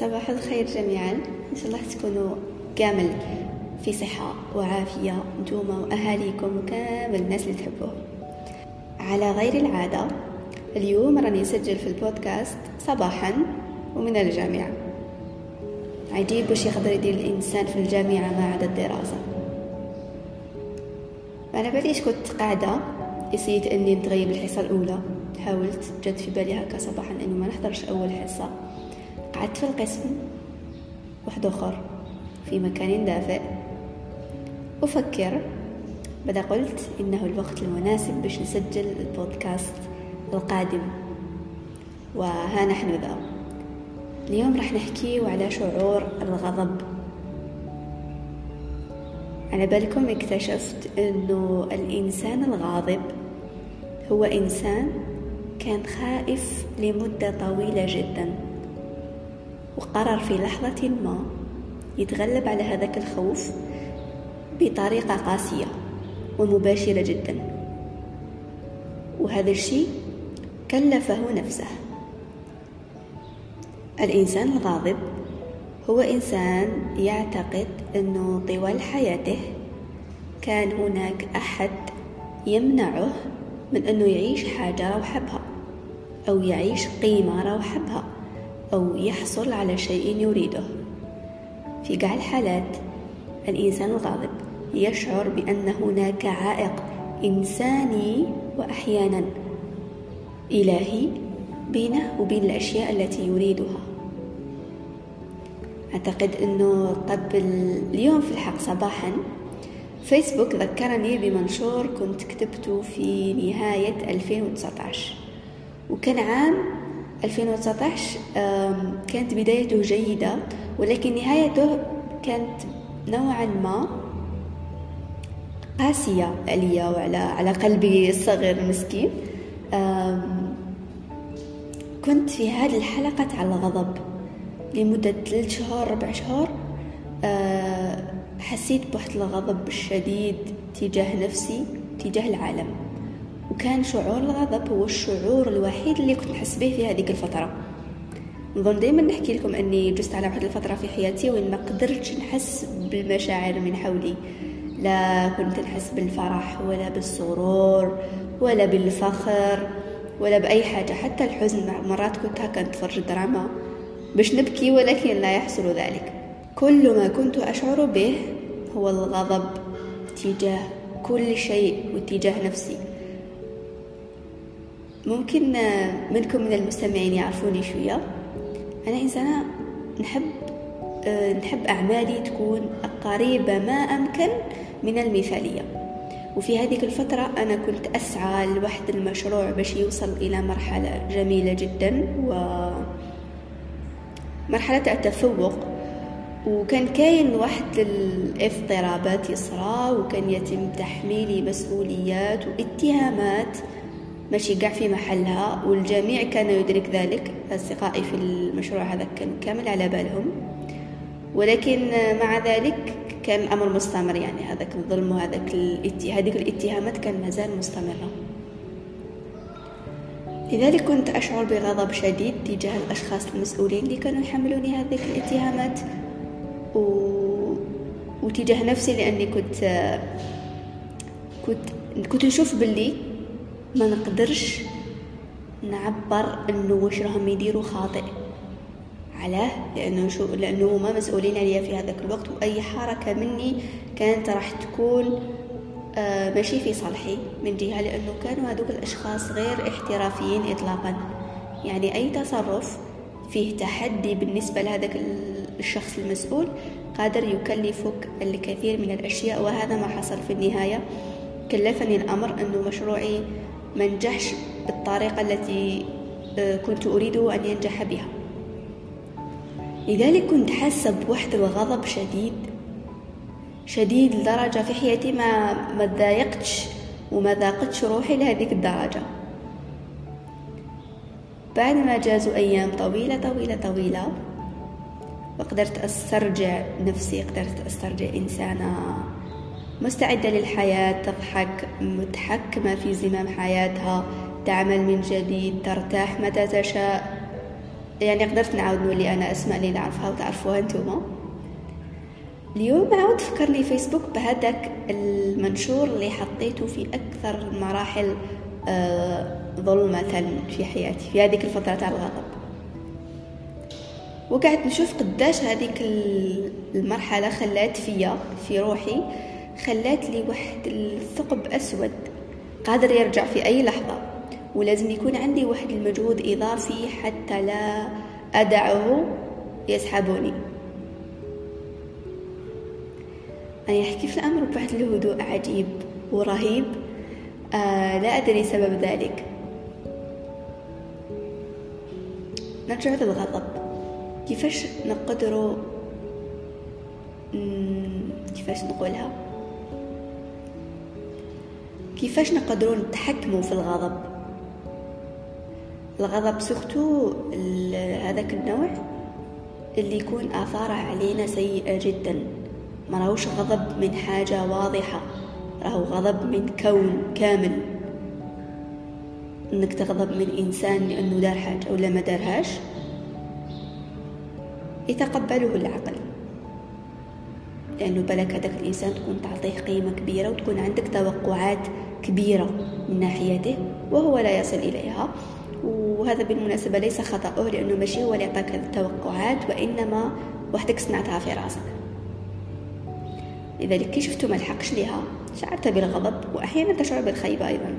صباح الخير جميعا. إن شاء الله تكونوا كامل في صحة وعافية. نتوما وأهاليكم وكامل الناس اللي تحبوهم على غير العادة اليوم راني أسجل في البودكاست صباحا ومن الجامعة. عجيب وش يقدر يدير الإنسان في الجامعة ما عدا الدراسة أنا بعديش كنت قاعدة نسيت أني نتغيب الحصة الأولى. حاولت جات في بالي هكا صباحا أني ما نحضرش أول حصة. قعدت في القسم. واحد آخر في مكان دافئ. أفكر بدأ قلت؟ إنه الوقت المناسب باش نسجل البودكاست القادم. وها نحن ذا اليوم راح نحكي على شعور الغضب. على بالكم اكتشفت إنه الإنسان الغاضب هو إنسان كان خائف لمدة طويلة جدا. وقرر في لحظة ما يتغلب على هذاك الخوف بطريقة قاسية ومباشرة جدا. وهذا الشيء كلفه نفسه. الإنسان الغاضب هو إنسان يعتقد أنه طوال حياته كان هناك أحد يمنعه من أنه يعيش حاجة روحبها أو يعيش قيمة روحبها. أو يحصل على شيء يريده. في قاع الحالات الإنسان الغاضب يشعر بأن هناك عائق إنساني وأحيانا إلهي بينه وبين الأشياء التي يريدها. أعتقد أنه قبل اليوم في الحق صباحا. فيسبوك ذكرني بمنشور كنت كتبته في نهاية 2019 وكان عام 2019 كانت بدايته جيدة ولكن نهايته كانت نوعا ما قاسية علي وعلى على قلبي الصغير المسكين. كنت في هذه الحلقة على الغضب لمدة ثلاث شهور ربع شهور. حسيت بوحد الغضب الشديد تجاه نفسي تجاه العالم. وكان شعور الغضب هو الشعور الوحيد اللي كنت نحس به في هذيك الفترة. نظن دائما نحكي لكم أني جزت على واحد الفترة في حياتي وين ما قدرتش نحس بالمشاعر من حولي. لا كنت نحس بالفرح ولا بالسرور ولا بالفخر ولا بأي حاجة. حتى الحزن مرات كنت هكا نتفرج دراما باش نبكي ولكن لا يحصل ذلك. كل ما كنت أشعر به هو الغضب تجاه كل شيء واتجاه نفسي. ممكن منكم من المستمعين يعرفوني شوية. أنا إنسانة نحب أه نحب أعمالي تكون قريبة ما أمكن من المثالية. وفي هذه الفترة أنا كنت أسعى لوحد المشروع باش يوصل إلى مرحلة جميلة جدا و مرحلة التفوق. وكان كاين واحد الاضطرابات يصرى وكان يتم تحميلي مسؤوليات واتهامات ماشي قاع في محلها والجميع كان يدرك ذلك. أصدقائي في المشروع هذا كان كامل على بالهم. ولكن مع ذلك كان الأمر مستمر يعني. هذاك الظلم وهذاك هذيك الاتهامات كان مازال مستمرة. لذلك كنت أشعر بغضب شديد تجاه الأشخاص المسؤولين اللي كانوا يحملوني هذه الاتهامات. و... وتجاه نفسي لأني كنت كنت كنت نشوف باللي ما نقدرش نعبر إنه واش راهم يديروا خاطئ. علاه؟ لأنه شو لأنه هما مسؤولين عليا في هذاك الوقت وأي حركة مني كانت راح تكون آه ماشي في صالحي من جهة لأنه كانوا هذوك الأشخاص غير احترافيين اطلاقا. يعني أي تصرف فيه تحدي بالنسبة لهذاك الشخص المسؤول قادر يكلفك الكثير من الأشياء وهذا ما حصل في النهاية. كلفني الأمر إنه مشروعي ما نجحش بالطريقة التي كنت أريد أن ينجح بها. لذلك كنت حاسة بوحدة الغضب شديد شديد لدرجة في حياتي ما ما تضايقتش وما ذاقتش روحي لهذيك الدرجة. بعد ما جازوا أيام طويلة طويلة طويلة وقدرت أسترجع نفسي قدرت أسترجع إنسانة مستعدة للحياة تضحك متحكمة في زمام حياتها تعمل من جديد ترتاح متى تشاء. يعني قدرت نعاود نولي أنا أسماء اللي نعرفها وتعرفوها أنتوما. اليوم عاود فكرني فيسبوك بهذاك المنشور اللي حطيته في أكثر المراحل آه، ظلمة في حياتي في هذيك الفترة تاع الغضب. وقعدت نشوف قداش هذيك المرحلة خلات فيا في روحي. خلات لي واحد الثقب أسود قادر يرجع في أي لحظة. ولازم يكون عندي واحد المجهود إضافي حتى لا أدعه يسحبني أنا يحكي في الأمر بواحد الهدوء عجيب ورهيب آه لا أدري سبب ذلك. نرجع للغضب كيفاش نقدروا كيفاش نقولها؟ كيفاش نقدروا نتحكموا في الغضب؟ الغضب سورتو هذاك النوع اللي يكون آثاره علينا سيئة جدا. ما راهوش غضب من حاجة واضحة راهو غضب من كون كامل. إنك تغضب من إنسان لأنه دار حاجة ولا ما دارهاش يتقبله العقل. لأنه بلك هذاك الإنسان تكون تعطيه قيمة كبيرة وتكون عندك توقعات كبيرة من ناحيته وهو لا يصل إليها. وهذا بالمناسبة ليس خطأه لأنه ماشي هو اللي يعطيك التوقعات وإنما وحدك صنعتها في رأسك. لذلك كي شفتو ما لحقش ليها شعرت بالغضب وأحيانا تشعر بالخيبة أيضا.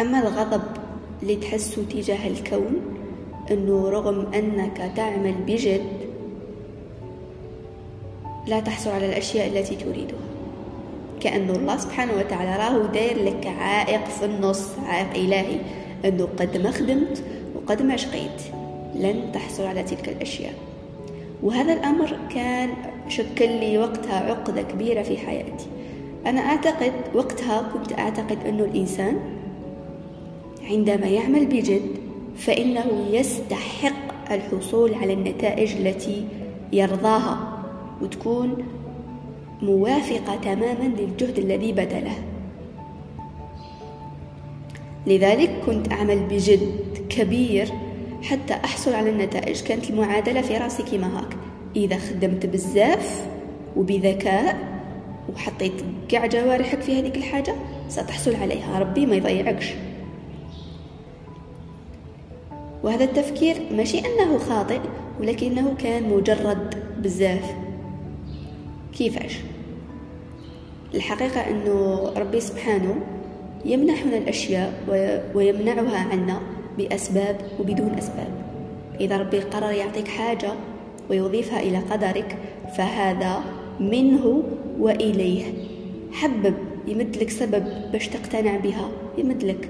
أما الغضب اللي تحسه تجاه الكون أنه رغم أنك تعمل بجد لا تحصل على الأشياء التي تريدها. كأنه الله سبحانه وتعالى راهو داير لك عائق في النص عائق إلهي أنه قد ما خدمت وقد ما شقيت. لن تحصل على تلك الأشياء. وهذا الأمر كان شكل لي وقتها عقدة كبيرة في حياتي. أنا أعتقد وقتها كنت أعتقد أنه الإنسان عندما يعمل بجد فإنه يستحق الحصول على النتائج التي يرضاها. وتكون موافقة تماما للجهد الذي بذله. لذلك كنت أعمل بجد كبير حتى أحصل على النتائج. كانت المعادلة في رأسي كما هاك. إذا خدمت بزاف وبذكاء وحطيت كاع جوارحك في هذيك الحاجة ستحصل عليها. ربي ما يضيعكش. وهذا التفكير ماشي أنه خاطئ ولكنه كان مجرد بزاف كيفاش؟ الحقيقة أنه ربي سبحانه يمنحنا الأشياء ويمنعها عنا بأسباب وبدون أسباب. إذا ربي قرر يعطيك حاجة ويضيفها إلى قدرك فهذا منه وإليه. حبب يمدلك سبب باش تقتنع بها يمدلك.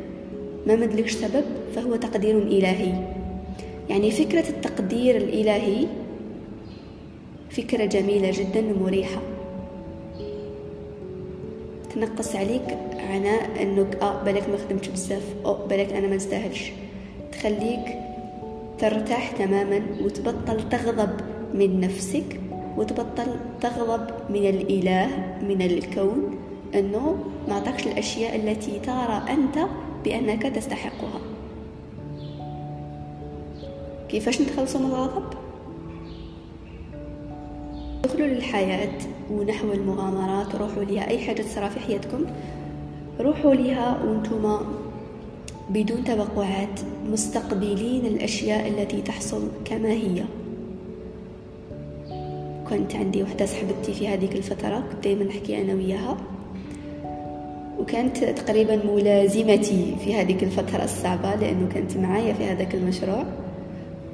ما مدلكش سبب فهو تقدير إلهي. يعني فكرة التقدير الإلهي فكرة جميلة جدا ومريحة. تنقص عليك عناء إنك آه بالك ما خدمتش بزاف. أو بالك أنا ما نستاهلش. تخليك ترتاح تماما وتبطل تغضب من نفسك وتبطل تغضب من الإله من الكون إنه ما عطاكش الأشياء التي ترى أنت بأنك تستحقها. كيفاش نتخلصوا من الغضب؟ دخلوا للحياة ونحو المغامرات روحوا ليها. أي حاجة تصرى في حياتكم روحوا ليها وأنتم بدون توقعات مستقبلين الأشياء التي تحصل كما هي. كنت عندي وحدة صاحبتي في هذيك الفترة كنت دايما نحكي أنا وياها. وكانت تقريبا ملازمتي في هذيك الفترة الصعبة لأنه كانت معايا في هذاك المشروع.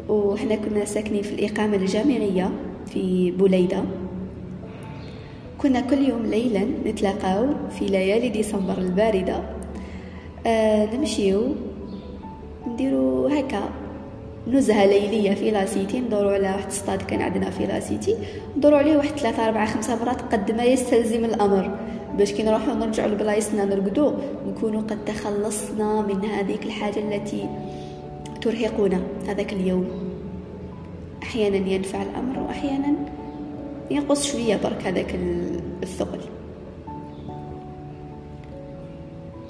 وإحنا كنا ساكنين في الإقامة الجامعية. في بوليدة. كنا كل يوم ليلا نتلاقاو في ليالي ديسمبر الباردة. آه نمشيو نديرو هكا. نزهة ليلية في لاسيتي ندورو على واحد الصطاد كان عندنا في لاسيتي ندورو عليه واحد ثلاثة أربعة خمسة مرات قد ما يستلزم الأمر. باش كي نروحو نرجعو لبلايصنا نرقدو نكونو قد تخلصنا من هذيك الحاجة التي ترهقنا هذاك اليوم. أحيانا ينفع الأمر وأحيانا ينقص شوية برك هذاك الثقل.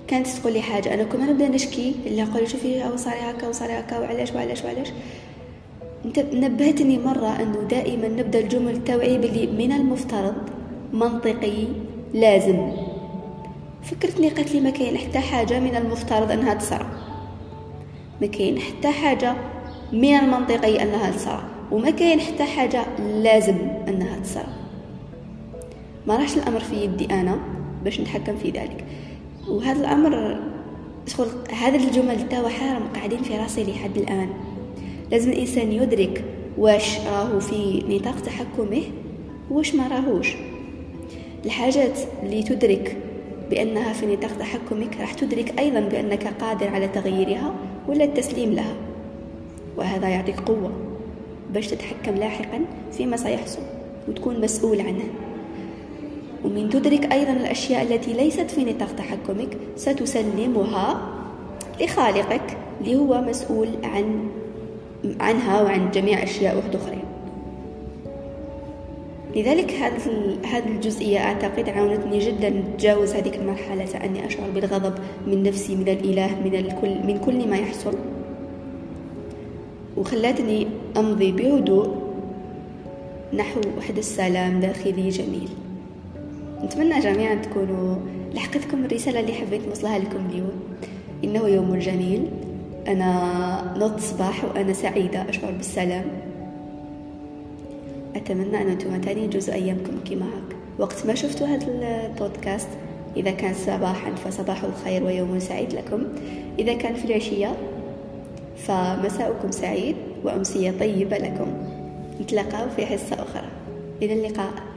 كانت تقول لي حاجة أنا كل نبدأ نشكي اللي أقول شوفي أو صاري هكا وصاري هكا وعلاش وعلاش وعلاش. نبهتني مرة أنه دائما نبدأ الجمل التوعية باللي من المفترض منطقي لازم. فكرتني قالت لي ما كاين حتى حاجة من المفترض أنها تصرى ما كاين حتى حاجة من المنطقي أنها تصرى وما كاين حتى حاجة لازم أنها تصرى. ما راحش الأمر في يدي أنا باش نتحكم في ذلك. وهذا الأمر شغل هذا الجمل تاع حارم قاعدين في راسي لحد الآن. لازم الإنسان يدرك واش راهو في نطاق تحكمه واش ما راهوش. الحاجات اللي تدرك بأنها في نطاق تحكمك راح تدرك أيضا بأنك قادر على تغييرها ولا التسليم لها. وهذا يعطيك قوة. باش تتحكم لاحقا فيما سيحصل وتكون مسؤول عنه. ومن تدرك أيضا الأشياء التي ليست في نطاق تحكمك ستسلمها لخالقك اللي هو مسؤول عن عنها وعن جميع أشياء أخرى. لذلك هذه الجزئية أعتقد عاونتني جدا نتجاوز هذيك المرحلة. أني أشعر بالغضب من نفسي من الإله من الكل من كل ما يحصل. وخلتني أمضي بهدوء نحو واحد السلام داخلي جميل. نتمنى جميعا تكونوا لحقتكم الرسالة اللي حبيت نوصلها لكم اليوم. إنه يوم جميل. أنا نط صباح وأنا سعيدة أشعر بالسلام. أتمنى أن أنتم تاني جزء أيامكم كما هاك. وقت ما شفتوا هذا البودكاست إذا كان صباحا فصباح الخير ويوم سعيد لكم. إذا كان في العشية فمساؤكم سعيد. وأمسية طيبة لكم. نتلاقاو في حصة أخرى. إلى اللقاء.